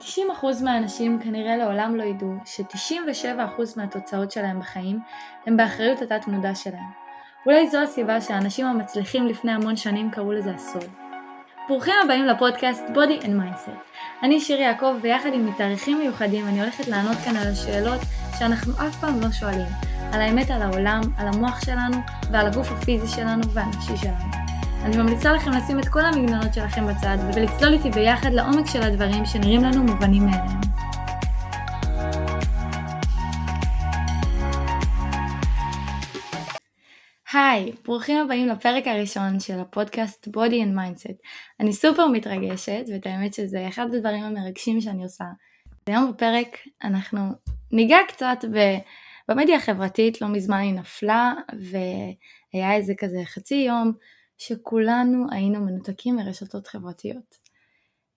90% מהאנשים כנראה לעולם לא ידעו ש-97% מהתוצאות שלהם בחיים הם באחריות התת מודע שלהם. אולי זו הסיבה שהאנשים המצליחים לפני המון שנים קראו לזה הסוד. ברוכים הבאים לפודקאסט Body and Mindset. אני שיר יעקב ויחד עם מתארחים מיוחדים אני הולכת לענות כאן על השאלות שאנחנו אף פעם לא שואלים. על האמת על העולם, על המוח שלנו ועל הגוף הפיזי שלנו והנפשי שלנו. אני ממליצה לכם לשים את כל המגננות שלכם בצד ולצלול איתי ביחד לעומק של הדברים שנראים לנו מובנים מאליהם. היי, ברוכים הבאים לפרק הראשון של הפודקאסט Body and Mindset. אני סופר מתרגשת, ואת האמת שזה אחד הדברים המרגשים שאני עושה. היום בפרק אנחנו ניגע קצת ב... במדיה החברתית, לא מזמן היא נפלה, והיה איזה כזה חצי יום שכולנו היינו מנותקים מרשתות חברתיות.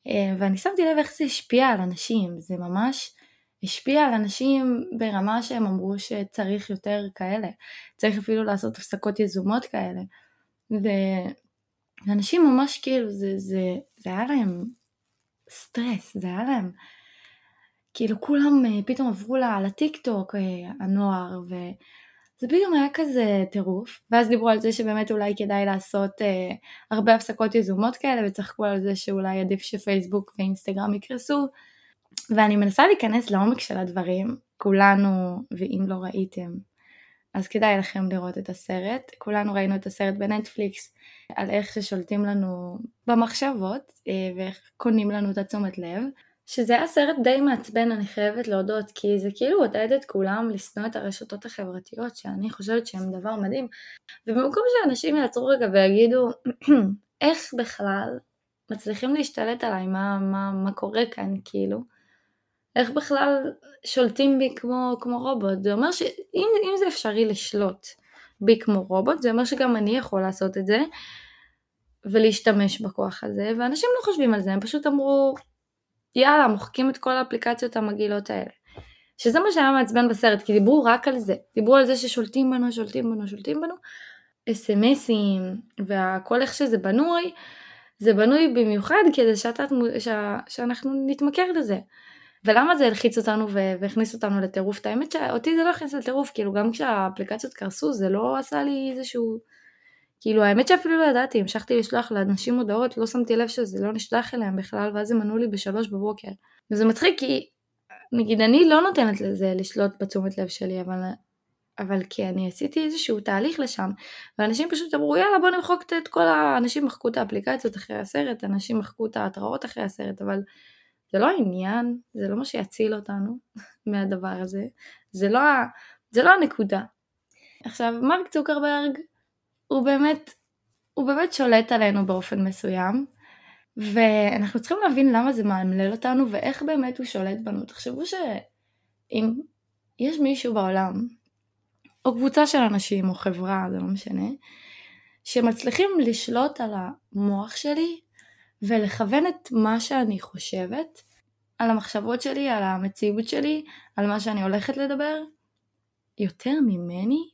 אה, ואני שמתי לב איך זה השפיע על אנשים, זה ממש השפיע על אנשים ברמה שהם אמרו שצריך יותר כאלה, צריך אפילו לעשות הפסקות יזומות כאלה. ואנשים ממש כאילו, זה, זה, זה היה להם סטרס, זה היה להם, כאילו כולם אה, פתאום עברו לטיק טוק, אה, הנוער, ו... זה פתאום היה כזה טירוף, ואז דיברו על זה שבאמת אולי כדאי לעשות אה, הרבה הפסקות יזומות כאלה, וצחקו על זה שאולי עדיף שפייסבוק ואינסטגרם יקרסו, ואני מנסה להיכנס לעומק של הדברים, כולנו, ואם לא ראיתם, אז כדאי לכם לראות את הסרט. כולנו ראינו את הסרט בנטפליקס על איך ששולטים לנו במחשבות, אה, ואיך קונים לנו את התשומת לב. שזה היה סרט די מעצבן אני חייבת להודות כי זה כאילו עודד את כולם לשנוא את הרשתות החברתיות שאני חושבת שהן דבר מדהים. ובמקום שאנשים יעצרו רגע ויגידו איך בכלל מצליחים להשתלט עליי? מה, מה, מה קורה כאן? כאילו איך בכלל שולטים בי כמו, כמו רובוט? זה אומר שאם זה אפשרי לשלוט בי כמו רובוט זה אומר שגם אני יכול לעשות את זה ולהשתמש בכוח הזה ואנשים לא חושבים על זה הם פשוט אמרו יאללה, מוחקים את כל האפליקציות המגעילות האלה. שזה מה שהיה מעצבן בסרט, כי דיברו רק על זה. דיברו על זה ששולטים בנו, שולטים בנו, שולטים בנו. אס.אם.אסים, והכל איך שזה בנוי, זה בנוי במיוחד כדי שאתה, ש... שאנחנו נתמכר לזה. ולמה זה הלחיץ אותנו והכניס אותנו לטירוף? את האמת שאותי זה לא הכניס לטירוף, כאילו גם כשהאפליקציות קרסו זה לא עשה לי איזשהו כאילו האמת שאפילו לא ידעתי, המשכתי לשלוח לאנשים הודעות, לא שמתי לב שזה לא נשלח אליהם בכלל, ואז הם ענו לי בשלוש בבוקר. וזה מצחיק כי, נגיד אני לא נותנת לזה לשלוט בתשומת לב שלי, אבל, אבל כי אני עשיתי איזשהו תהליך לשם, ואנשים פשוט אמרו יאללה בוא נמחוק את כל האנשים מחקו את האפליקציות אחרי הסרט, אנשים מחקו את ההתראות אחרי הסרט, אבל זה לא העניין, זה לא מה שיציל אותנו מהדבר הזה, זה לא, זה לא הנקודה. עכשיו מרק צוקרברג הוא באמת, הוא באמת שולט עלינו באופן מסוים, ואנחנו צריכים להבין למה זה מאמלל אותנו ואיך באמת הוא שולט בנו. תחשבו שאם יש מישהו בעולם, או קבוצה של אנשים, או חברה, זה לא משנה, שמצליחים לשלוט על המוח שלי ולכוון את מה שאני חושבת, על המחשבות שלי, על המציאות שלי, על מה שאני הולכת לדבר, יותר ממני,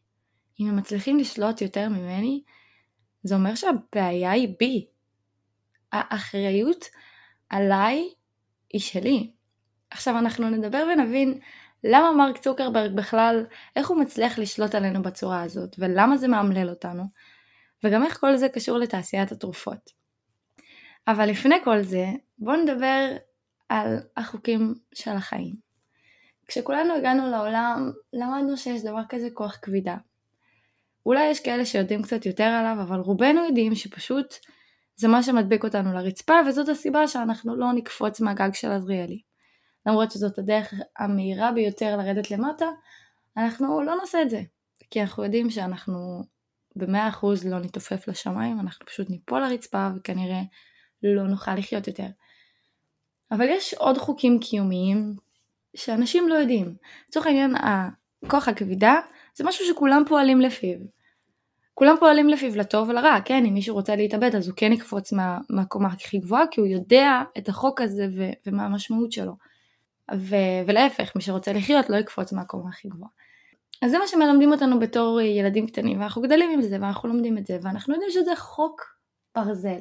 אם הם מצליחים לשלוט יותר ממני, זה אומר שהבעיה היא בי. האחריות עליי היא שלי. עכשיו אנחנו נדבר ונבין למה מרק צוקרברג בכלל, איך הוא מצליח לשלוט עלינו בצורה הזאת, ולמה זה מאמלל אותנו, וגם איך כל זה קשור לתעשיית התרופות. אבל לפני כל זה, בואו נדבר על החוקים של החיים. כשכולנו הגענו לעולם, למדנו שיש דבר כזה כוח כבידה. אולי יש כאלה שיודעים קצת יותר עליו, אבל רובנו יודעים שפשוט זה מה שמדביק אותנו לרצפה, וזאת הסיבה שאנחנו לא נקפוץ מהגג של עזריאלי. למרות שזאת הדרך המהירה ביותר לרדת למטה, אנחנו לא נעשה את זה. כי אנחנו יודעים שאנחנו במאה אחוז לא נתעופף לשמיים, אנחנו פשוט ניפול לרצפה וכנראה לא נוכל לחיות יותר. אבל יש עוד חוקים קיומיים שאנשים לא יודעים. לצורך העניין, הכוח הכבידה זה משהו שכולם פועלים לפיו. כולם פועלים לפיו לטוב ולרע, כן, אם מישהו רוצה להתאבד אז הוא כן יקפוץ מה, מהקומה הכי גבוהה כי הוא יודע את החוק הזה ו, ומה המשמעות שלו. ו, ולהפך, מי שרוצה לחיות לא יקפוץ מהקומה הכי גבוהה. אז זה מה שמלמדים אותנו בתור ילדים קטנים, ואנחנו גדלים עם זה, ואנחנו לומדים את זה, ואנחנו יודעים שזה חוק ברזל.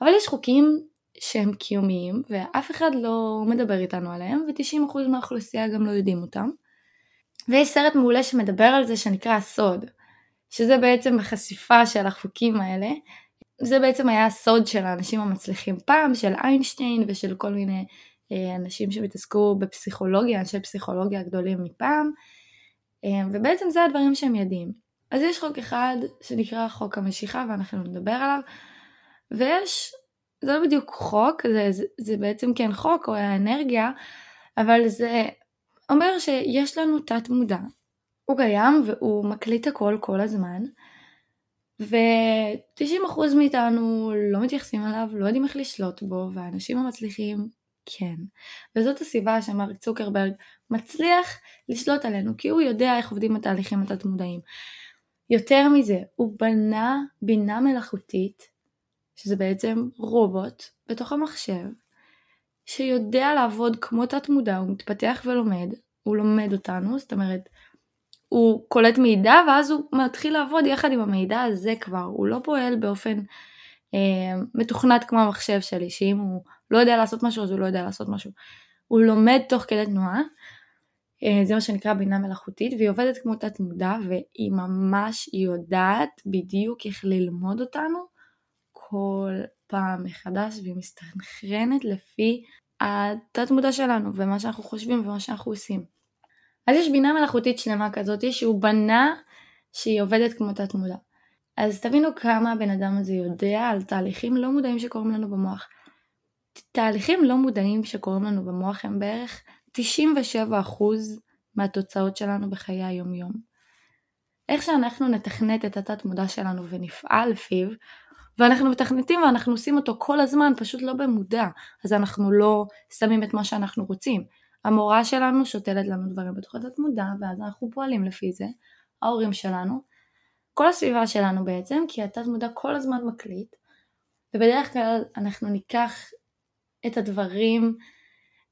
אבל יש חוקים שהם קיומיים ואף אחד לא מדבר איתנו עליהם ו-90% מהאוכלוסייה גם לא יודעים אותם. ויש סרט מעולה שמדבר על זה שנקרא הסוד, שזה בעצם החשיפה של החוקים האלה. זה בעצם היה הסוד של האנשים המצליחים פעם, של איינשטיין ושל כל מיני אה, אנשים שהתעסקו בפסיכולוגיה, אנשי פסיכולוגיה גדולים מפעם, אה, ובעצם זה הדברים שהם יודעים. אז יש חוק אחד שנקרא חוק המשיכה ואנחנו נדבר עליו, ויש, זה לא בדיוק חוק, זה, זה, זה בעצם כן חוק או האנרגיה, אבל זה אומר שיש לנו תת מודע. הוא קיים והוא מקליט הכל כל הזמן, ו-90% מאיתנו לא מתייחסים אליו, לא יודעים איך לשלוט בו, והאנשים המצליחים כן. וזאת הסיבה שמרק צוקרברג מצליח לשלוט עלינו, כי הוא יודע איך עובדים התהליכים התת מודעים. יותר מזה, הוא בנה בינה מלאכותית, שזה בעצם רובוט, בתוך המחשב, שיודע לעבוד כמו תת מודע, הוא מתפתח ולומד, הוא לומד אותנו, זאת אומרת, הוא קולט מידע ואז הוא מתחיל לעבוד יחד עם המידע הזה כבר, הוא לא פועל באופן אה, מתוכנת כמו המחשב שלי, שאם הוא לא יודע לעשות משהו אז הוא לא יודע לעשות משהו. הוא לומד תוך כדי תנועה, אה, זה מה שנקרא בינה מלאכותית, והיא עובדת כמו תת מודע והיא ממש יודעת בדיוק איך ללמוד אותנו כל פעם מחדש והיא מסתנכרנת לפי התת מודע שלנו ומה שאנחנו חושבים ומה שאנחנו עושים. אז יש בינה מלאכותית שלמה כזאת שהוא בנה שהיא עובדת כמו תת מודע. אז תבינו כמה הבן אדם הזה יודע על תהליכים לא מודעים שקורים לנו במוח. תהליכים לא מודעים שקורים לנו במוח הם בערך 97% מהתוצאות שלנו בחיי היום יום. איך שאנחנו נתכנת את התת מודע שלנו ונפעל לפיו, ואנחנו מתכנתים ואנחנו עושים אותו כל הזמן, פשוט לא במודע, אז אנחנו לא שמים את מה שאנחנו רוצים. המורה שלנו שותלת לנו דברים בתוך התת מודע, ואז אנחנו פועלים לפי זה, ההורים שלנו, כל הסביבה שלנו בעצם, כי התת מודע כל הזמן מקליט, ובדרך כלל אנחנו ניקח את הדברים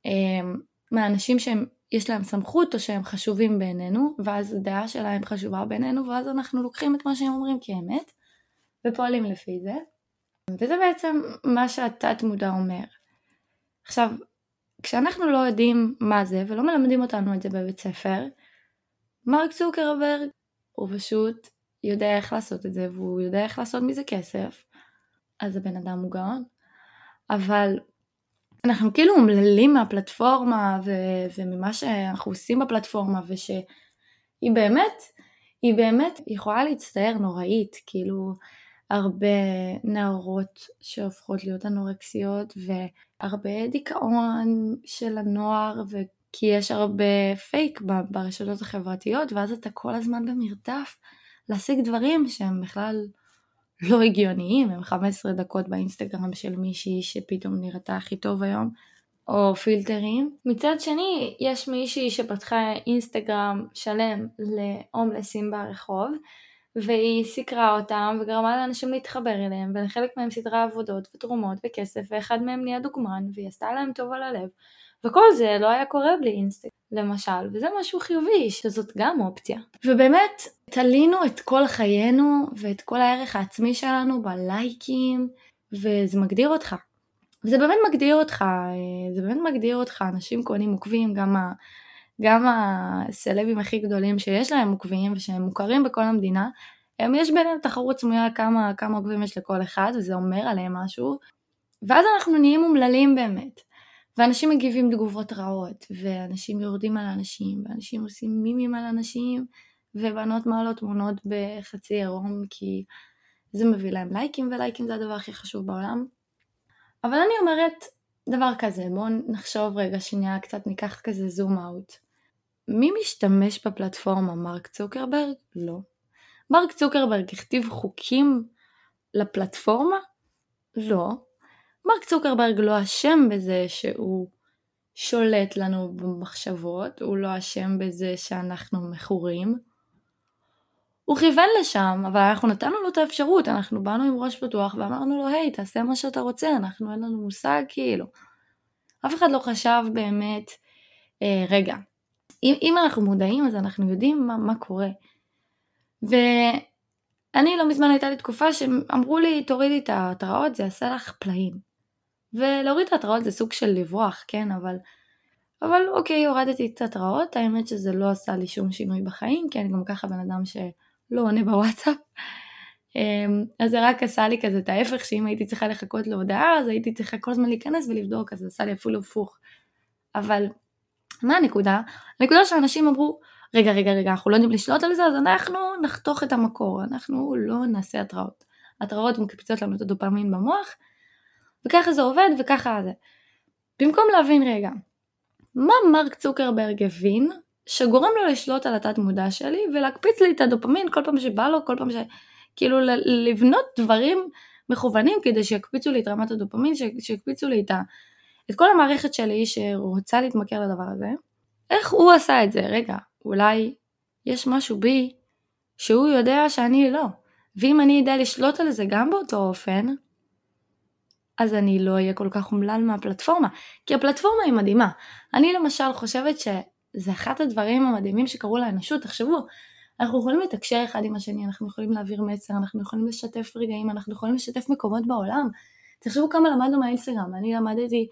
אה, מהאנשים שהם יש להם סמכות או שהם חשובים בעינינו, ואז הדעה שלהם חשובה בעינינו, ואז אנחנו לוקחים את מה שהם אומרים כאמת, ופועלים לפי זה. וזה בעצם מה שהתת מודע אומר. עכשיו, כשאנחנו לא יודעים מה זה, ולא מלמדים אותנו את זה בבית ספר, מרק צוקרברג הוא פשוט יודע איך לעשות את זה, והוא יודע איך לעשות מזה כסף, אז הבן אדם הוא גאון. אבל אנחנו כאילו אומללים מהפלטפורמה ו- וממה שאנחנו עושים בפלטפורמה ושהיא באמת, היא באמת יכולה להצטער נוראית, כאילו הרבה נערות שהופכות להיות אנורקסיות והרבה דיכאון של הנוער ו... כי יש הרבה פייק ברשתות החברתיות ואז אתה כל הזמן במרדף להשיג דברים שהם בכלל לא הגיוניים, הם 15 דקות באינסטגרם של מישהי שפתאום נראתה הכי טוב היום, או פילטרים. מצד שני, יש מישהי שפתחה אינסטגרם שלם להומלסים ברחוב, והיא סיקרה אותם וגרמה לאנשים להתחבר אליהם, ולחלק מהם סדרה עבודות ותרומות וכסף, ואחד מהם נהיה דוגמן, והיא עשתה להם טוב על הלב. וכל זה לא היה קורה בלי אינסטגרם, למשל, וזה משהו חיובי, שזאת גם אופציה. ובאמת, תלינו את כל חיינו ואת כל הערך העצמי שלנו בלייקים, וזה מגדיר אותך. וזה באמת מגדיר אותך, זה באמת מגדיר אותך, אנשים קונים עוקבים, גם, ה, גם הסלבים הכי גדולים שיש להם עוקבים ושהם מוכרים בכל המדינה, הם יש ביניהם תחרות סמויה כמה, כמה עוקבים יש לכל אחד, וזה אומר עליהם משהו, ואז אנחנו נהיים אומללים באמת. ואנשים מגיבים תגובות רעות, ואנשים יורדים על אנשים, ואנשים עושים מימים על אנשים, ובנות מעלות תמונות בחצי עירום כי זה מביא להם לייקים, ולייקים זה הדבר הכי חשוב בעולם. אבל אני אומרת דבר כזה, בואו נחשוב רגע שנייה, קצת ניקח כזה זום אאוט. מי משתמש בפלטפורמה? מרק צוקרברג? לא. מרק צוקרברג הכתיב חוקים לפלטפורמה? לא. מרק צוקרברג לא אשם בזה שהוא שולט לנו במחשבות, הוא לא אשם בזה שאנחנו מכורים. הוא כיוון לשם, אבל אנחנו נתנו לו את האפשרות, אנחנו באנו עם ראש פתוח ואמרנו לו, היי, תעשה מה שאתה רוצה, אנחנו אין לנו מושג, כאילו. אף אחד לא חשב באמת, אה, רגע, אם, אם אנחנו מודעים אז אנחנו יודעים מה, מה קורה. ואני לא מזמן הייתה לי תקופה שאמרו לי, תורידי את ההתראות, זה יעשה לך פלאים. ולהוריד את ההתראות זה סוג של לברוח, כן, אבל, אבל אוקיי, הורדתי את ההתראות, האמת שזה לא עשה לי שום שינוי בחיים, כי אני גם ככה בן אדם שלא עונה בוואטסאפ. אמ, אז זה רק עשה לי כזה את ההפך, שאם הייתי צריכה לחכות להודעה, אז הייתי צריכה כל הזמן להיכנס ולבדוק, אז זה עשה לי אפילו הפוך. אבל מה הנקודה? הנקודה שאנשים אמרו, רגע, רגע, רגע, אנחנו לא יודעים לשלוט על זה, אז אנחנו נחתוך את המקור, אנחנו לא נעשה התראות. התראות מקפיצות לנו את הדופמין במוח, וככה זה עובד וככה זה. במקום להבין רגע, מה מרק צוקרברג הבין שגורם לו לשלוט על התת מודע שלי ולהקפיץ לי את הדופמין כל פעם שבא לו, כל פעם ש... כאילו לבנות דברים מכוונים כדי שיקפיצו לי את רמת הדופמין, שיקפיצו לי את, ה... את כל המערכת שלי שרוצה להתמכר לדבר הזה. איך הוא עשה את זה? רגע, אולי יש משהו בי שהוא יודע שאני לא. ואם אני אדע לשלוט על זה גם באותו אופן, אז אני לא אהיה כל כך אומלל מהפלטפורמה. כי הפלטפורמה היא מדהימה. אני למשל חושבת שזה אחד הדברים המדהימים שקרו לאנושות. תחשבו, אנחנו יכולים לתקשר אחד עם השני, אנחנו יכולים להעביר מסר, אנחנו יכולים לשתף רגעים, אנחנו יכולים לשתף מקומות בעולם. תחשבו כמה למדנו מהאינסטגרם, אני למדתי,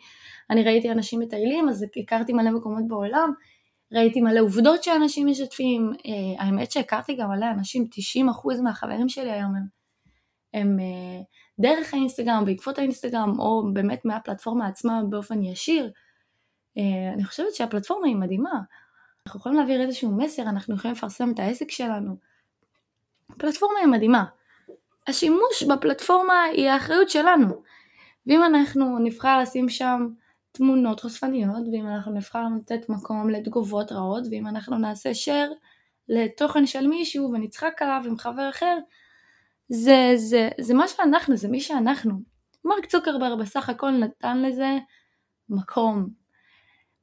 אני ראיתי אנשים מטיילים, אז הכרתי מלא מקומות בעולם, ראיתי מלא עובדות שאנשים משתפים, אה, האמת שהכרתי גם מלא אנשים, 90% מהחברים שלי היום הם, הם אה, דרך האינסטגרם, בעקבות האינסטגרם, או באמת מהפלטפורמה עצמה באופן ישיר. אה, אני חושבת שהפלטפורמה היא מדהימה. אנחנו יכולים להעביר איזשהו מסר, אנחנו יכולים לפרסם את העסק שלנו. הפלטפורמה היא מדהימה. השימוש בפלטפורמה היא האחריות שלנו. ואם אנחנו נבחר לשים שם תמונות חושפניות, ואם אנחנו נבחר לתת מקום לתגובות רעות, ואם אנחנו נעשה share לתוכן של מישהו ונצחק עליו עם חבר אחר, זה, זה, זה מה שאנחנו, זה מי שאנחנו. מרק צוקרבר בסך הכל נתן לזה מקום.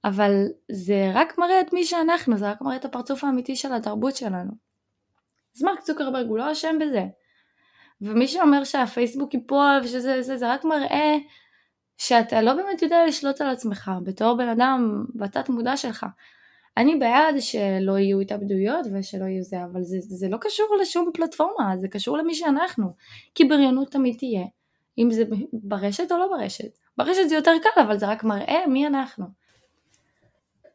אבל זה רק מראה את מי שאנחנו, זה רק מראה את הפרצוף האמיתי של התרבות שלנו. אז מרק צוקרברג הוא לא אשם בזה. ומי שאומר שהפייסבוק ייפול ושזה זה, זה רק מראה שאתה לא באמת יודע לשלוט על עצמך בתור בן אדם בתת מודע שלך. אני בעד שלא יהיו התאבדויות ושלא יהיו זה, אבל זה, זה לא קשור לשום פלטפורמה, זה קשור למי שאנחנו. כי בריונות תמיד תהיה, אם זה ברשת או לא ברשת. ברשת זה יותר קל, אבל זה רק מראה מי אנחנו.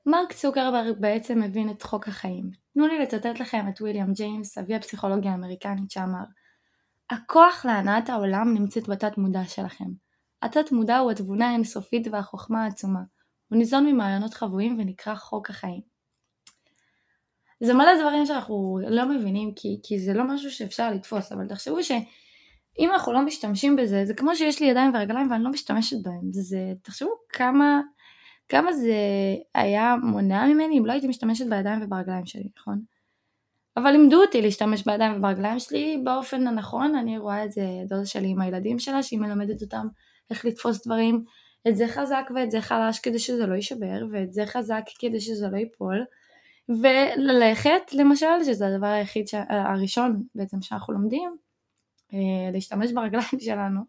מרק צוקרברג בעצם מבין את חוק החיים. תנו לי לצטט לכם את ויליאם ג'יימס, אבי הפסיכולוגיה האמריקנית שאמר הכוח להנעת העולם נמצאת בתת מודע שלכם. התת מודע הוא התבונה האינסופית והחוכמה העצומה. הוא ניזון ממעיינות חבויים ונקרא חוק החיים. זה מלא דברים שאנחנו לא מבינים כי, כי זה לא משהו שאפשר לתפוס, אבל תחשבו שאם אנחנו לא משתמשים בזה, זה כמו שיש לי ידיים ורגליים ואני לא משתמשת בהם. זה, תחשבו כמה, כמה זה היה מונע ממני אם לא הייתי משתמשת בידיים וברגליים שלי, נכון? אבל לימדו אותי להשתמש בידיים וברגליים שלי באופן הנכון, אני רואה את זה דודה שלי עם הילדים שלה, שהיא מלמדת אותם איך לתפוס דברים, את זה חזק ואת זה חלש כדי שזה לא יישבר, ואת זה חזק כדי שזה לא ייפול, וללכת למשל, שזה הדבר היחיד, ש... הראשון בעצם שאנחנו לומדים, אה, להשתמש ברגליים שלנו,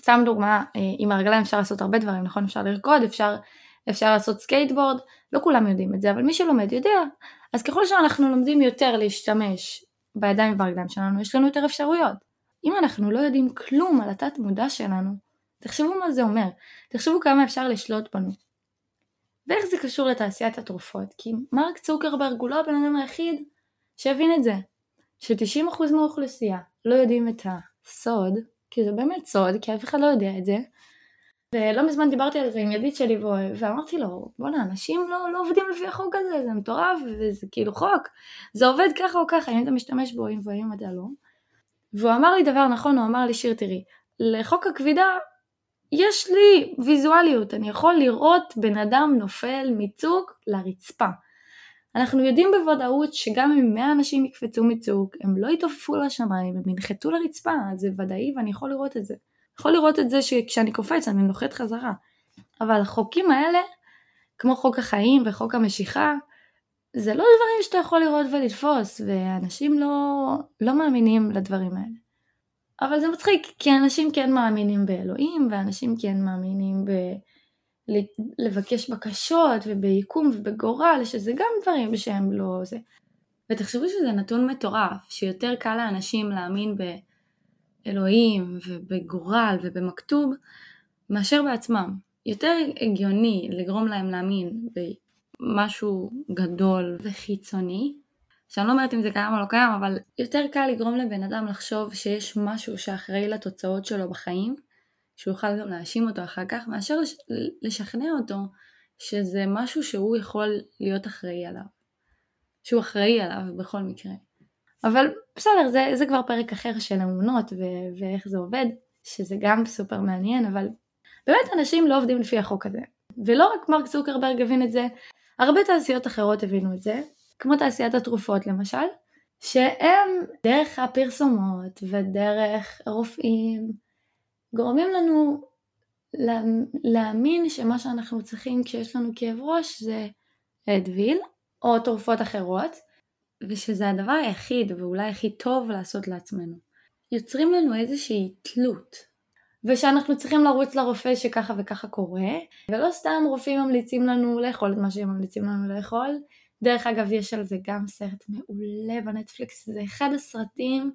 וסתם דוגמה, אה, עם הרגליים אפשר לעשות הרבה דברים, נכון? אפשר לרקוד, אפשר אפשר לעשות סקייטבורד, לא כולם יודעים את זה, אבל מי שלומד יודע. אז ככל שאנחנו לומדים יותר להשתמש בידיים וברגליים שלנו, יש לנו יותר אפשרויות. אם אנחנו לא יודעים כלום על התת מודע שלנו, תחשבו מה זה אומר, תחשבו כמה אפשר לשלוט בנו. ואיך זה קשור לתעשיית התרופות? כי מרק צוקרברג הוא לא הבן אדם היחיד שהבין את זה, ש-90% מהאוכלוסייה לא יודעים את הסוד, כי זה באמת סוד, כי אף אחד לא יודע את זה, ולא מזמן דיברתי על זה עם ידיד שלי ואמרתי לו בואנה אנשים לא, לא עובדים לפי החוק הזה זה מטורף וזה כאילו חוק. זה עובד ככה או ככה אם אתה משתמש בו אם ואם אתה לא. והוא אמר לי דבר נכון הוא אמר לי שיר תראי לחוק הכבידה יש לי ויזואליות אני יכול לראות בן אדם נופל מצוק לרצפה. אנחנו יודעים בוודאות שגם אם 100 אנשים יקפצו מצוק הם לא יתעופפו לשמיים הם ינחתו לרצפה זה ודאי ואני יכול לראות את זה יכול לראות את זה שכשאני קופץ אני נוחת חזרה. אבל החוקים האלה, כמו חוק החיים וחוק המשיכה, זה לא דברים שאתה יכול לראות ולתפוס, ואנשים לא, לא מאמינים לדברים האלה. אבל זה מצחיק, כי אנשים כן מאמינים באלוהים, ואנשים כן מאמינים ב... לבקש בקשות וביקום ובגורל, שזה גם דברים שהם לא זה. ותחשבו שזה נתון מטורף, שיותר קל לאנשים להאמין ב... באלוהים ובגורל ובמכתוב מאשר בעצמם. יותר הגיוני לגרום להם להאמין במשהו גדול וחיצוני, שאני לא אומרת אם זה קיים או לא קיים, אבל יותר קל לגרום לבן אדם לחשוב שיש משהו שאחראי לתוצאות שלו בחיים, שהוא יוכל גם להאשים אותו אחר כך, מאשר לשכנע אותו שזה משהו שהוא יכול להיות אחראי עליו. שהוא אחראי עליו בכל מקרה. אבל בסדר, זה, זה כבר פרק אחר של אמונות ו- ואיך זה עובד, שזה גם סופר מעניין, אבל באמת אנשים לא עובדים לפי החוק הזה. ולא רק מרק צוקרברג הבין את זה, הרבה תעשיות אחרות הבינו את זה, כמו תעשיית התרופות למשל, שהם דרך הפרסומות ודרך הרופאים גורמים לנו להאמין שמה שאנחנו צריכים כשיש לנו כאב ראש זה אדוויל או תרופות אחרות ושזה הדבר היחיד ואולי הכי טוב לעשות לעצמנו. יוצרים לנו איזושהי תלות ושאנחנו צריכים לרוץ לרופא שככה וככה קורה ולא סתם רופאים ממליצים לנו לאכול את מה שהם ממליצים לנו לאכול. דרך אגב יש על זה גם סרט מעולה בנטפליקס, זה אחד הסרטים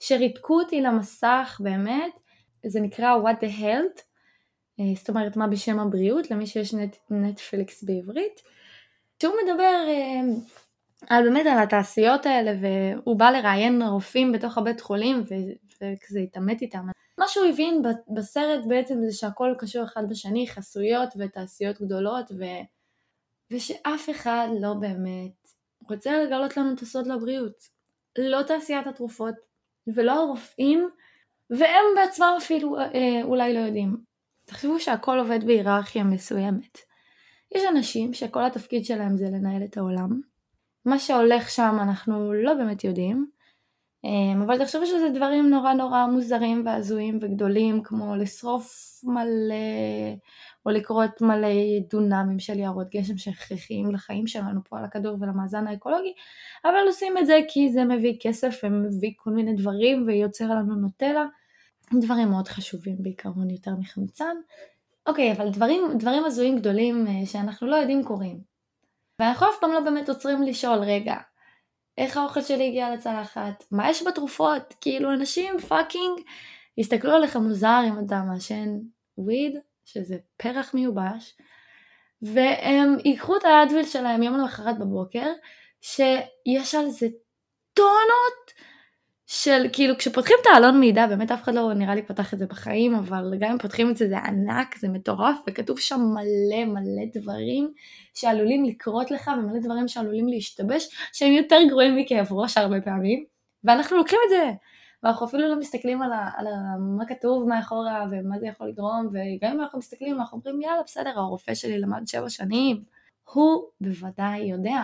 שריתקו אותי למסך באמת, זה נקרא What the Health, אה, זאת אומרת מה בשם הבריאות למי שיש נט, נטפליקס בעברית, שהוא מדבר אה, על באמת על התעשיות האלה והוא בא לראיין רופאים בתוך הבית חולים וכזה התעמת איתם. מה שהוא הבין בסרט בעצם זה שהכל קשור אחד בשני, חסויות ותעשיות גדולות ו... ושאף אחד לא באמת רוצה לגלות לנו את הסוד לבריאות. לא תעשיית התרופות ולא הרופאים והם בעצמם אפילו אה, אולי לא יודעים. תחשבו שהכל עובד בהיררכיה מסוימת. יש אנשים שכל התפקיד שלהם זה לנהל את העולם. מה שהולך שם אנחנו לא באמת יודעים, אמ, אבל תחשבו שזה דברים נורא נורא מוזרים והזויים וגדולים כמו לשרוף מלא או לכרות מלא דונמים של יערות גשם שהכרחיים לחיים שלנו פה על הכדור ולמאזן האקולוגי, אבל עושים את זה כי זה מביא כסף ומביא כל מיני דברים ויוצר לנו נוטלה, דברים מאוד חשובים בעיקרון יותר מחמצן. אוקיי, אבל דברים, דברים הזויים גדולים אה, שאנחנו לא יודעים קורים. ואנחנו אף פעם לא באמת עוצרים לשאול, רגע, איך האוכל שלי הגיע לצלחת? מה יש בתרופות? כאילו אנשים fucking יסתכלו עליך מוזר אם אתה מעשן וויד, שזה פרח מיובש, והם ייקחו את האדוויל שלהם יום למחרת בבוקר, שיש על זה טונות של כאילו כשפותחים את העלון מידע באמת אף אחד לא נראה לי פתח את זה בחיים אבל גם אם פותחים את זה זה ענק זה מטורף וכתוב שם מלא מלא דברים שעלולים לקרות לך ומלא דברים שעלולים להשתבש שהם יותר גרועים מכאב ראש הרבה פעמים ואנחנו לוקחים את זה. ואנחנו אפילו לא מסתכלים על, ה, על ה, מה כתוב מאחורה ומה זה יכול לגרום וגם אם אנחנו מסתכלים אנחנו אומרים יאללה בסדר הרופא שלי למד שבע שנים. הוא בוודאי יודע.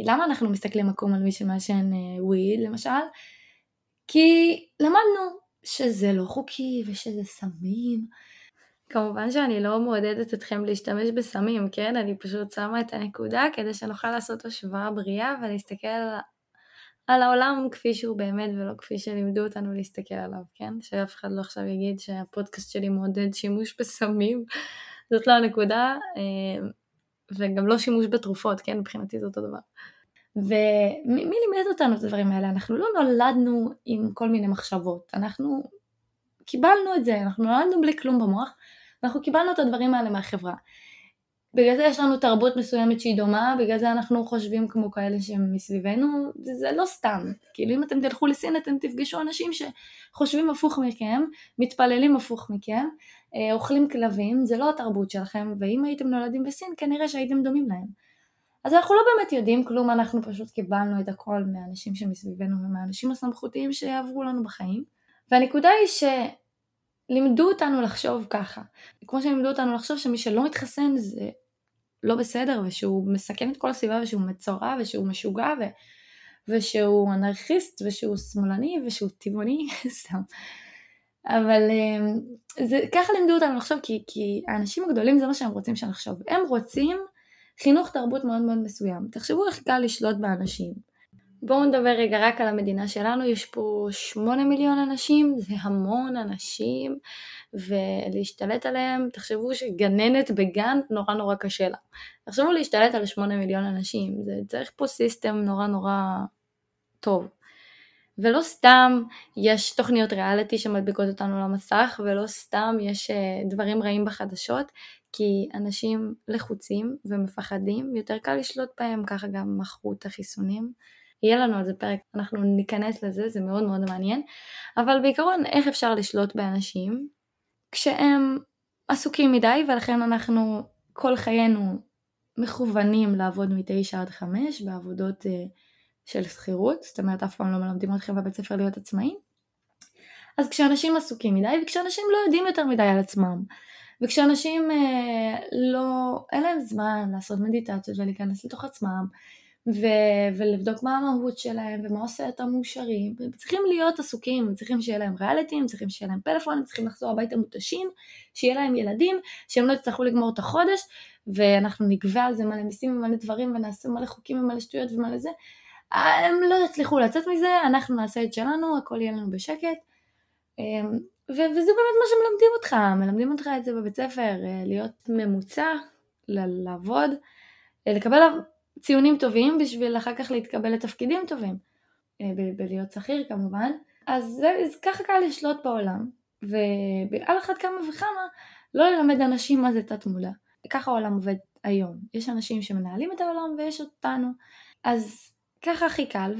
למה אנחנו מסתכלים עקום על מי שמעשן וויד אה, למשל? כי למדנו שזה לא חוקי ושזה סמים. כמובן שאני לא מעודדת אתכם להשתמש בסמים, כן? אני פשוט שמה את הנקודה כדי שנוכל לעשות השוואה בריאה ולהסתכל על, על העולם כפי שהוא באמת ולא כפי שלימדו אותנו להסתכל עליו, כן? שאף אחד לא עכשיו יגיד שהפודקאסט שלי מעודד שימוש בסמים, זאת לא הנקודה, אה, וגם לא שימוש בתרופות, כן? מבחינתי זה אותו דבר. ומי לימד אותנו את הדברים האלה? אנחנו לא נולדנו עם כל מיני מחשבות, אנחנו קיבלנו את זה, אנחנו נולדנו בלי כלום במוח, ואנחנו קיבלנו את הדברים האלה מהחברה. בגלל זה יש לנו תרבות מסוימת שהיא דומה, בגלל זה אנחנו חושבים כמו כאלה שהם מסביבנו, זה לא סתם. כאילו אם אתם תלכו לסין אתם תפגשו אנשים שחושבים הפוך מכם, מתפללים הפוך מכם, אה, אוכלים כלבים, זה לא התרבות שלכם, ואם הייתם נולדים בסין כנראה שהייתם דומים להם. אז אנחנו לא באמת יודעים כלום, אנחנו פשוט קיבלנו את הכל מהאנשים שמסביבנו ומהאנשים הסמכותיים שיעברו לנו בחיים. והנקודה היא שלימדו אותנו לחשוב ככה. כמו שלימדו אותנו לחשוב שמי שלא מתחסן זה לא בסדר, ושהוא מסכן את כל הסביבה, ושהוא מצורע, ושהוא משוגע, ו... ושהוא אנרכיסט, ושהוא שמאלני, ושהוא טבעוני, סתם. אבל אמ, זה, ככה לימדו אותנו לחשוב, כי, כי האנשים הגדולים זה מה שהם רוצים שנחשוב. הם רוצים חינוך תרבות מאוד מאוד מסוים. תחשבו איך קל לשלוט באנשים. בואו נדבר רגע רק על המדינה שלנו, יש פה שמונה מיליון אנשים, זה המון אנשים, ולהשתלט עליהם, תחשבו שגננת בגן נורא נורא קשה לה. תחשבו להשתלט על שמונה מיליון אנשים, זה צריך פה סיסטם נורא נורא טוב. ולא סתם יש תוכניות ריאליטי שמדביקות אותנו למסך, ולא סתם יש אה, דברים רעים בחדשות, כי אנשים לחוצים ומפחדים, יותר קל לשלוט בהם, ככה גם מכרו את החיסונים. יהיה לנו על זה פרק, אנחנו ניכנס לזה, זה מאוד מאוד מעניין. אבל בעיקרון, איך אפשר לשלוט באנשים כשהם עסוקים מדי, ולכן אנחנו כל חיינו מכוונים לעבוד מתשע עד חמש בעבודות uh, של שכירות, זאת אומרת אף פעם לא מלמדים אתכם בבית ספר להיות עצמאים. אז כשאנשים עסוקים מדי וכשאנשים לא יודעים יותר מדי על עצמם וכשאנשים אה, לא, אין להם זמן לעשות מדיטציות ולהיכנס לתוך עצמם ו- ולבדוק מה המהות שלהם ומה עושה אותם מאושרים, הם צריכים להיות עסוקים, הם צריכים שיהיה להם ריאליטי, הם צריכים שיהיה להם פלאפון, הם צריכים לחזור הביתה מותשים, שיהיה להם ילדים, שהם לא יצטרכו לגמור את החודש ואנחנו נגבה על זה מלא מיסים ומלא דברים ונעשה מלא חוקים ומלא שטויות ומלא זה, הם לא יצליחו לצאת מזה, אנחנו נעשה את שלנו, הכל יהיה לנו בשקט. ו- וזה באמת מה שמלמדים אותך, מלמדים אותך את זה בבית ספר, אה, להיות ממוצע, לעבוד, אה, לקבל ציונים טובים בשביל אחר כך להתקבל לתפקידים טובים, אה, בלהיות שכיר כמובן, אז, זה, אז ככה קל לשלוט בעולם, ועל אחת כמה וכמה לא ללמד אנשים מה זה תת מודע. ככה העולם עובד היום, יש אנשים שמנהלים את העולם ויש אותנו, אז ככה הכי קל,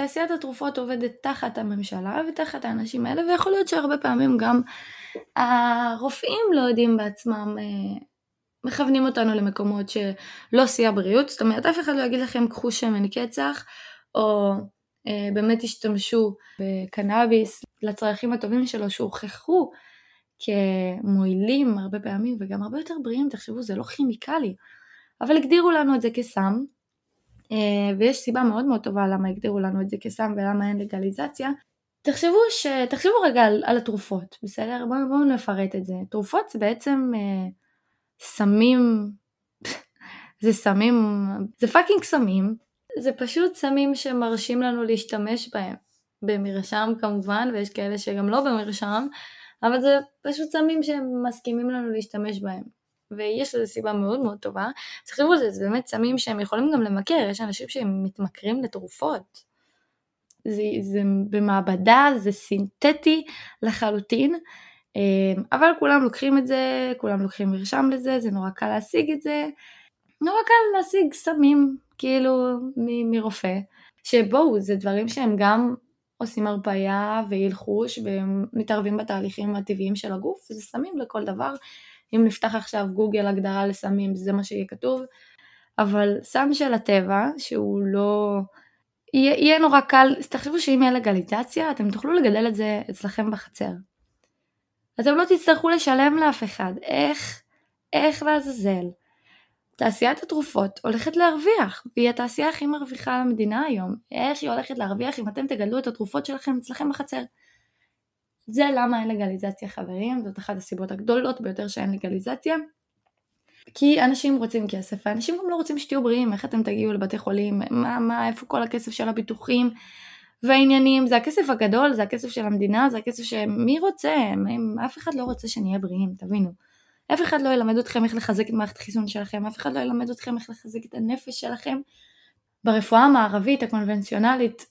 ותעשיית התרופות עובדת תחת הממשלה ותחת האנשים האלה, ויכול להיות שהרבה פעמים גם הרופאים לא יודעים בעצמם, אה, מכוונים אותנו למקומות שלא שיא הבריאות, זאת אומרת אף אחד לא יגיד לכם קחו שמן קצח, או אה, באמת תשתמשו בקנאביס לצרכים הטובים שלו שהוכחו כמועילים הרבה פעמים וגם הרבה יותר בריאים, תחשבו זה לא כימיקלי, אבל הגדירו לנו את זה כסם, ויש סיבה מאוד מאוד טובה למה הגדירו לנו את זה כסם ולמה אין לגליזציה. תחשבו, ש... תחשבו רגע על, על התרופות, בסדר? בואו בוא נפרט את זה. תרופות זה בעצם אה, סמים, זה סמים, זה fucking סמים, זה פשוט סמים שמרשים לנו להשתמש בהם. במרשם כמובן, ויש כאלה שגם לא במרשם, אבל זה פשוט סמים שמסכימים לנו להשתמש בהם. ויש לזה סיבה מאוד מאוד טובה. תחשבו על זה, זה באמת סמים שהם יכולים גם למכר, יש אנשים שהם מתמכרים לתרופות. זה, זה במעבדה, זה סינתטי לחלוטין, אמ, אבל כולם לוקחים את זה, כולם לוקחים מרשם לזה, זה נורא קל להשיג את זה. נורא קל להשיג סמים, כאילו, מ- מרופא. שבואו, זה דברים שהם גם עושים הרפאיה והלחוש והם מתערבים בתהליכים הטבעיים של הגוף, זה סמים לכל דבר. אם נפתח עכשיו גוגל הגדרה לסמים זה מה שיהיה כתוב, אבל סם של הטבע שהוא לא... יהיה, יהיה נורא קל, תחשבו שאם יהיה לגליזציה אתם תוכלו לגדל את זה אצלכם בחצר. אתם לא תצטרכו לשלם לאף אחד, איך, איך לעזאזל. תעשיית התרופות הולכת להרוויח, והיא התעשייה הכי מרוויחה למדינה היום. איך היא הולכת להרוויח אם אתם תגדלו את התרופות שלכם אצלכם בחצר? זה למה אין לגליזציה חברים, זאת אחת הסיבות הגדולות ביותר שאין לגליזציה. כי אנשים רוצים כסף, ואנשים גם לא רוצים שתהיו בריאים, איך אתם תגיעו לבתי חולים, מה, מה, איפה כל הכסף של הביטוחים והעניינים, זה הכסף הגדול, זה הכסף של המדינה, זה הכסף שמי רוצה, אף אחד לא רוצה שנהיה בריאים, תבינו. אף אחד לא ילמד אתכם איך לחזק את מערכת החיסון שלכם, אף אחד לא ילמד אתכם איך לחזק את הנפש שלכם. ברפואה המערבית הקונבנציונלית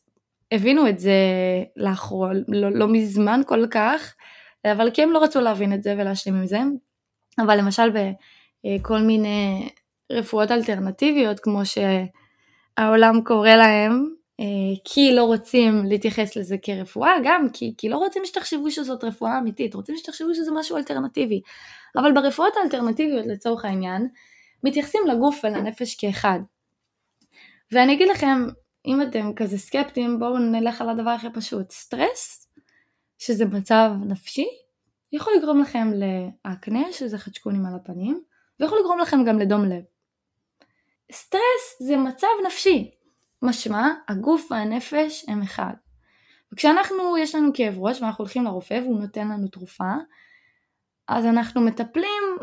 הבינו את זה לאחרונה, לא, לא מזמן כל כך, אבל כי הם לא רצו להבין את זה ולהשלים עם זה. אבל למשל בכל מיני רפואות אלטרנטיביות, כמו שהעולם קורא להם, כי לא רוצים להתייחס לזה כרפואה, גם כי, כי לא רוצים שתחשבו שזאת רפואה אמיתית, רוצים שתחשבו שזה משהו אלטרנטיבי. אבל ברפואות האלטרנטיביות לצורך העניין, מתייחסים לגוף ולנפש כאחד. ואני אגיד לכם, אם אתם כזה סקפטיים, בואו נלך על הדבר הכי פשוט. סטרס, שזה מצב נפשי, יכול לגרום לכם לאקנה, שזה חדשקונים על הפנים, ויכול לגרום לכם גם לדום לב. סטרס זה מצב נפשי, משמע הגוף והנפש הם אחד. וכשאנחנו, יש לנו כאב ראש ואנחנו הולכים לרופא והוא נותן לנו תרופה, אז אנחנו מטפלים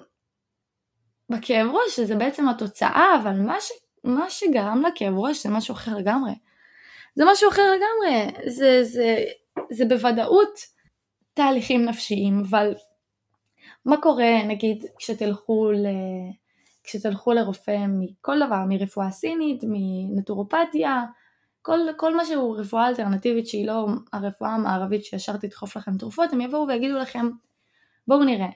בכאב ראש, שזה בעצם התוצאה, אבל מה ש... מה שגרם לכאב ראש זה משהו אחר לגמרי. זה משהו אחר לגמרי, זה, זה, זה בוודאות תהליכים נפשיים, אבל מה קורה נגיד כשתלכו, ל... כשתלכו לרופא מכל דבר, מרפואה סינית, מנטורופתיה, כל, כל מה שהוא רפואה אלטרנטיבית שהיא לא הרפואה המערבית שישר תדחוף לכם תרופות, הם יבואו ויגידו לכם בואו נראה,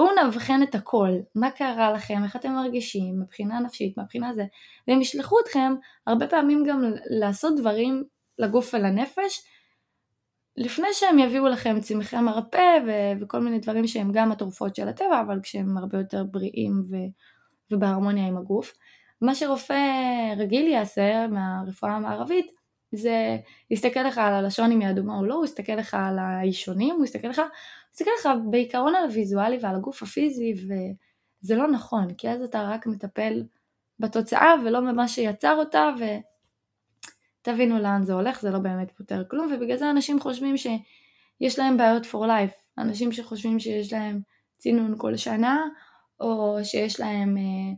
בואו נאבחן את הכל, מה קרה לכם, איך אתם מרגישים, מבחינה נפשית, מבחינה זה, והם ישלחו אתכם הרבה פעמים גם לעשות דברים לגוף ולנפש, לפני שהם יביאו לכם צמחי מרפא ו- וכל מיני דברים שהם גם התרופות של הטבע, אבל כשהם הרבה יותר בריאים ו- ובהרמוניה עם הגוף. מה שרופא רגיל יעשה מהרפואה המערבית זה להסתכל לך על הלשון אם היא אדומה או לא, הוא יסתכל לך על האישונים, הוא יסתכל לך, הוא יסתכל לך בעיקרון על הוויזואלי ועל הגוף הפיזי וזה לא נכון, כי אז אתה רק מטפל בתוצאה ולא במה שיצר אותה ותבינו לאן זה הולך, זה לא באמת פותר כלום ובגלל זה אנשים חושבים שיש להם בעיות for life, אנשים שחושבים שיש להם צינון כל שנה או שיש להם אה,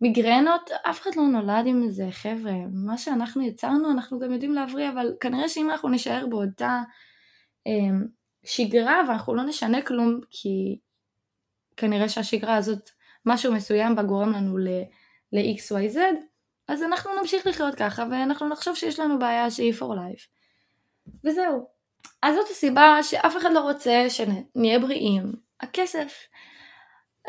מיגרנות, אף אחד לא נולד עם זה, חבר'ה. מה שאנחנו יצרנו אנחנו גם יודעים להבריא, אבל כנראה שאם אנחנו נישאר באותה אה, שגרה ואנחנו לא נשנה כלום, כי כנראה שהשגרה הזאת, משהו מסוים בה גורם לנו ל-XYZ, אז אנחנו נמשיך לחיות ככה ואנחנו נחשוב שיש לנו בעיה שהיא for life. וזהו. אז זאת הסיבה שאף אחד לא רוצה שנהיה בריאים. הכסף.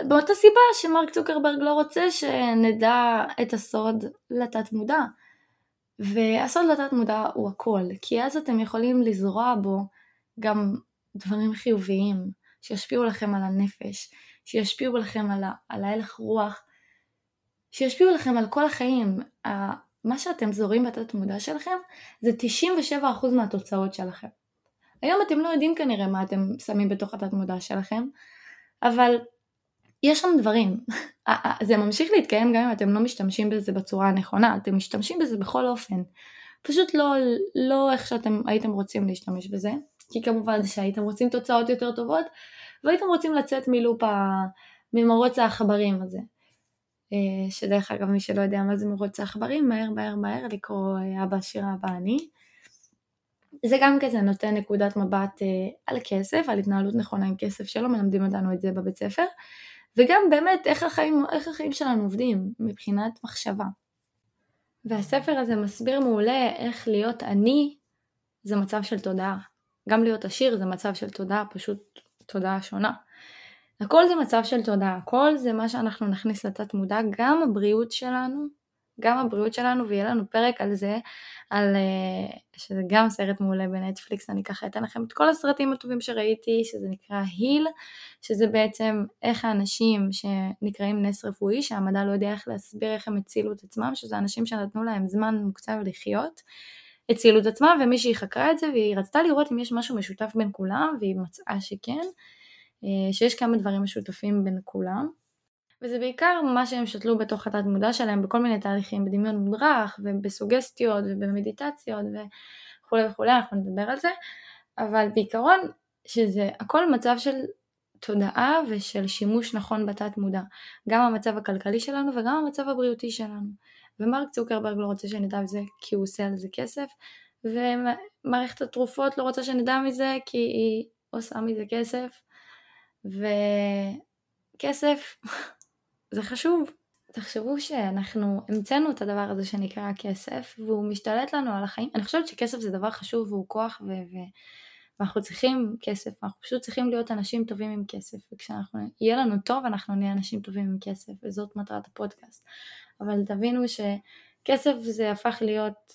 באותה סיבה שמרק צוקרברג לא רוצה שנדע את הסוד לתת מודע. והסוד לתת מודע הוא הכל, כי אז אתם יכולים לזרוע בו גם דברים חיוביים שישפיעו לכם על הנפש, שישפיעו לכם על, ה- על ההלך רוח, שישפיעו לכם על כל החיים. מה שאתם זורים בתת מודע שלכם זה 97% מהתוצאות שלכם. היום אתם לא יודעים כנראה מה אתם שמים בתוך התת מודע שלכם, אבל יש שם דברים. זה ממשיך להתקיים גם אם אתם לא משתמשים בזה בצורה הנכונה, אתם משתמשים בזה בכל אופן. פשוט לא, לא איך שאתם הייתם רוצים להשתמש בזה, כי כמובן שהייתם רוצים תוצאות יותר טובות, והייתם רוצים לצאת מלופ ה... ממרוץ העכברים הזה. אה, שדרך אגב מי שלא יודע מה זה מרוץ העכברים, מהר מהר מהר לקרוא אה, אבא שירה אבא אני. זה גם כזה נותן נקודת מבט אה, על כסף, על התנהלות נכונה עם כסף שלא מלמדים אותנו את זה בבית ספר. וגם באמת איך החיים, איך החיים שלנו עובדים מבחינת מחשבה. והספר הזה מסביר מעולה איך להיות עני זה מצב של תודעה. גם להיות עשיר זה מצב של תודעה, פשוט תודעה שונה. הכל זה מצב של תודעה, הכל זה מה שאנחנו נכניס לתת מודע, גם הבריאות שלנו גם הבריאות שלנו ויהיה לנו פרק על זה, על, אה, שזה גם סרט מעולה בנטפליקס, אני ככה אתן לכם את כל הסרטים הטובים שראיתי, שזה נקרא היל, שזה בעצם איך האנשים שנקראים נס רפואי, שהמדע לא יודע איך להסביר איך הם הצילו את עצמם, שזה אנשים שנתנו להם זמן מוקצב לחיות, הצילו את עצמם, ומישהי חקרה את זה והיא רצתה לראות אם יש משהו משותף בין כולם, והיא מצאה שכן, אה, שיש כמה דברים משותפים בין כולם. וזה בעיקר מה שהם שתלו בתוך התת מודע שלהם בכל מיני תהליכים, בדמיון מודרך ובסוגסטיות ובמדיטציות וכולי וכולי, אנחנו נדבר על זה, אבל בעיקרון שזה הכל מצב של תודעה ושל שימוש נכון בתת מודע, גם המצב הכלכלי שלנו וגם המצב הבריאותי שלנו. ומרק צוקרברג לא רוצה שנדע מזה כי הוא עושה על זה כסף, ומערכת התרופות לא רוצה שנדע מזה כי היא עושה מזה כסף, וכסף זה חשוב. תחשבו שאנחנו המצאנו את הדבר הזה שנקרא כסף והוא משתלט לנו על החיים. אני חושבת שכסף זה דבר חשוב והוא כוח ו... ו... ואנחנו צריכים כסף, אנחנו פשוט צריכים להיות אנשים טובים עם כסף וכשאנחנו יהיה לנו טוב אנחנו נהיה אנשים טובים עם כסף וזאת מטרת הפודקאסט. אבל תבינו שכסף זה הפך להיות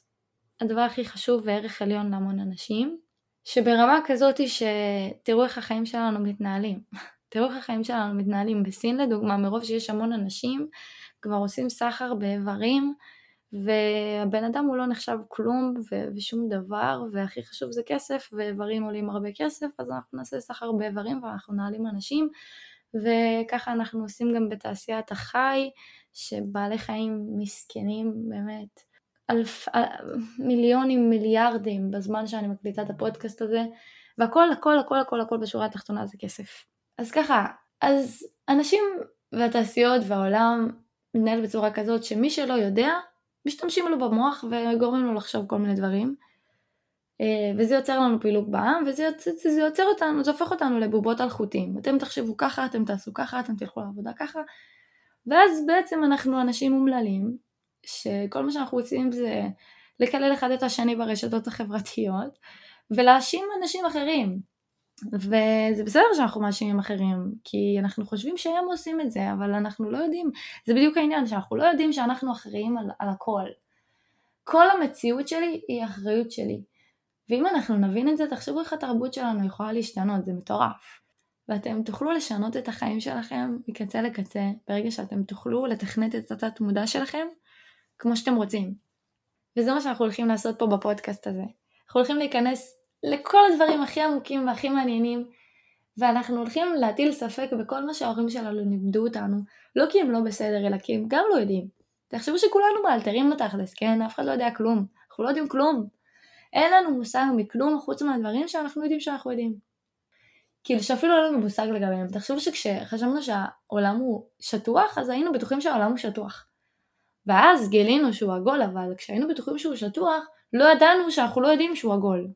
הדבר הכי חשוב וערך עליון להמון אנשים שברמה כזאת שתראו איך החיים שלנו מתנהלים. תראו איך החיים שלנו מתנהלים. בסין לדוגמה, מרוב שיש המון אנשים, כבר עושים סחר באיברים, והבן אדם הוא לא נחשב כלום ו- ושום דבר, והכי חשוב זה כסף, ואיברים עולים הרבה כסף, אז אנחנו נעשה סחר באיברים ואנחנו נעלים אנשים, וככה אנחנו עושים גם בתעשיית החי, שבעלי חיים מסכנים באמת. אלף, מיליונים, מיליארדים בזמן שאני מקליטה את הפודקאסט הזה, והכל, הכל, הכל, הכל, הכל בשורה התחתונה זה כסף. אז ככה, אז אנשים והתעשיות והעולם מתנהל בצורה כזאת שמי שלא יודע, משתמשים לו במוח וגורמים לו לחשוב כל מיני דברים. אה, וזה יוצר לנו פילוג בעם, וזה יוצר, זה יוצר אותנו, זה הופך אותנו לבובות על חוטים. אתם תחשבו ככה, אתם תעשו ככה, אתם תלכו לעבודה ככה, ואז בעצם אנחנו אנשים אומללים, שכל מה שאנחנו רוצים זה לקלל אחד את השני ברשתות החברתיות ולהאשים אנשים אחרים. וזה בסדר שאנחנו מאשימים אחרים, כי אנחנו חושבים שהם עושים את זה, אבל אנחנו לא יודעים, זה בדיוק העניין, שאנחנו לא יודעים שאנחנו אחראים על, על הכל. כל המציאות שלי היא אחריות שלי. ואם אנחנו נבין את זה, תחשבו איך התרבות שלנו יכולה להשתנות, זה מטורף. ואתם תוכלו לשנות את החיים שלכם מקצה לקצה, ברגע שאתם תוכלו לתכנת את התת מודע שלכם כמו שאתם רוצים. וזה מה שאנחנו הולכים לעשות פה בפודקאסט הזה. אנחנו הולכים להיכנס לכל הדברים הכי עמוקים והכי מעניינים, ואנחנו הולכים להטיל ספק בכל מה שההורים שלנו לימדו אותנו, לא כי הם לא בסדר, אלא כי הם גם לא יודעים. תחשבו שכולנו מאלתרים בתכלס, כן? אף אחד לא יודע כלום. אנחנו לא יודעים כלום. אין לנו מושג מכלום חוץ מהדברים שאנחנו יודעים שאנחנו יודעים. כאילו שאפילו אין לנו מושג לגביהם. תחשבו שכשחשבנו שהעולם הוא שטוח, אז היינו בטוחים שהעולם הוא שטוח. ואז גילינו שהוא עגול, אבל כשהיינו בטוחים שהוא שטוח, לא ידענו שאנחנו לא יודעים שהוא עגול.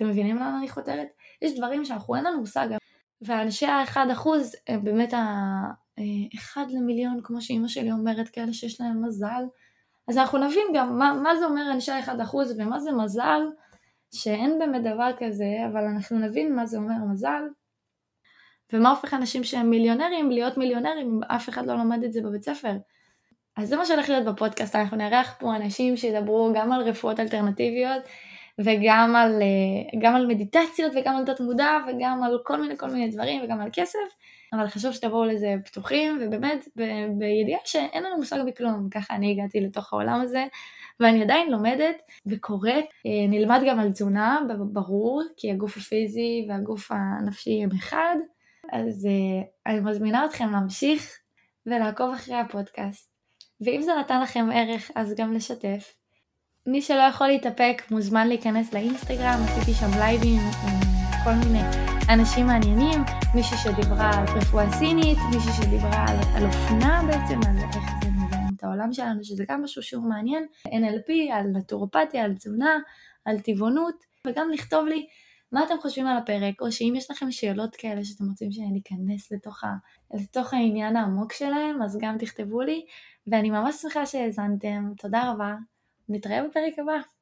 אתם מבינים למה אני חותרת? יש דברים שאנחנו אין לנו מושג. ואנשי האחד אחוז הם באמת האחד למיליון, כמו שאימא שלי אומרת, כאלה שיש להם מזל. אז אנחנו נבין גם מה, מה זה אומר אנשי האחד אחוז ומה זה מזל, שאין באמת דבר כזה, אבל אנחנו נבין מה זה אומר מזל. ומה הופך אנשים שהם מיליונרים להיות מיליונרים, אף אחד לא לומד את זה בבית ספר. אז זה מה שהולך להיות בפודקאסט, אנחנו נארח פה אנשים שידברו גם על רפואות אלטרנטיביות וגם על, אה, על מדיטציות וגם על תת מודע וגם על כל מיני כל מיני דברים וגם על כסף, אבל חשוב שתבואו לזה פתוחים ובאמת ב- בידיעה שאין לנו מושג בכלום, ככה אני הגעתי לתוך העולם הזה ואני עדיין לומדת וקוראת, אה, נלמד גם על תזונה, ברור, כי הגוף הפיזי והגוף הנפשי הם אחד, אז אה, אני מזמינה אתכם להמשיך ולעקוב אחרי הפודקאסט. ואם זה נתן לכם ערך, אז גם לשתף. מי שלא יכול להתאפק מוזמן להיכנס לאינסטגרם, עשיתי שם לייבים עם כל מיני אנשים מעניינים, מישהי שדיברה על רפואה סינית, מישהי שדיברה על, על אופנה בעצם, על איך זה מזהם את העולם שלנו, שזה גם משהו שהוא מעניין, NLP, על נטורופתיה, על תזונה, על טבעונות, וגם לכתוב לי מה אתם חושבים על הפרק, או שאם יש לכם שאלות כאלה שאתם רוצים שניכנס לתוך, ה, לתוך העניין העמוק שלהם, אז גם תכתבו לי, ואני ממש שמחה שהאזנתם, תודה רבה, נתראה בפרק הבא.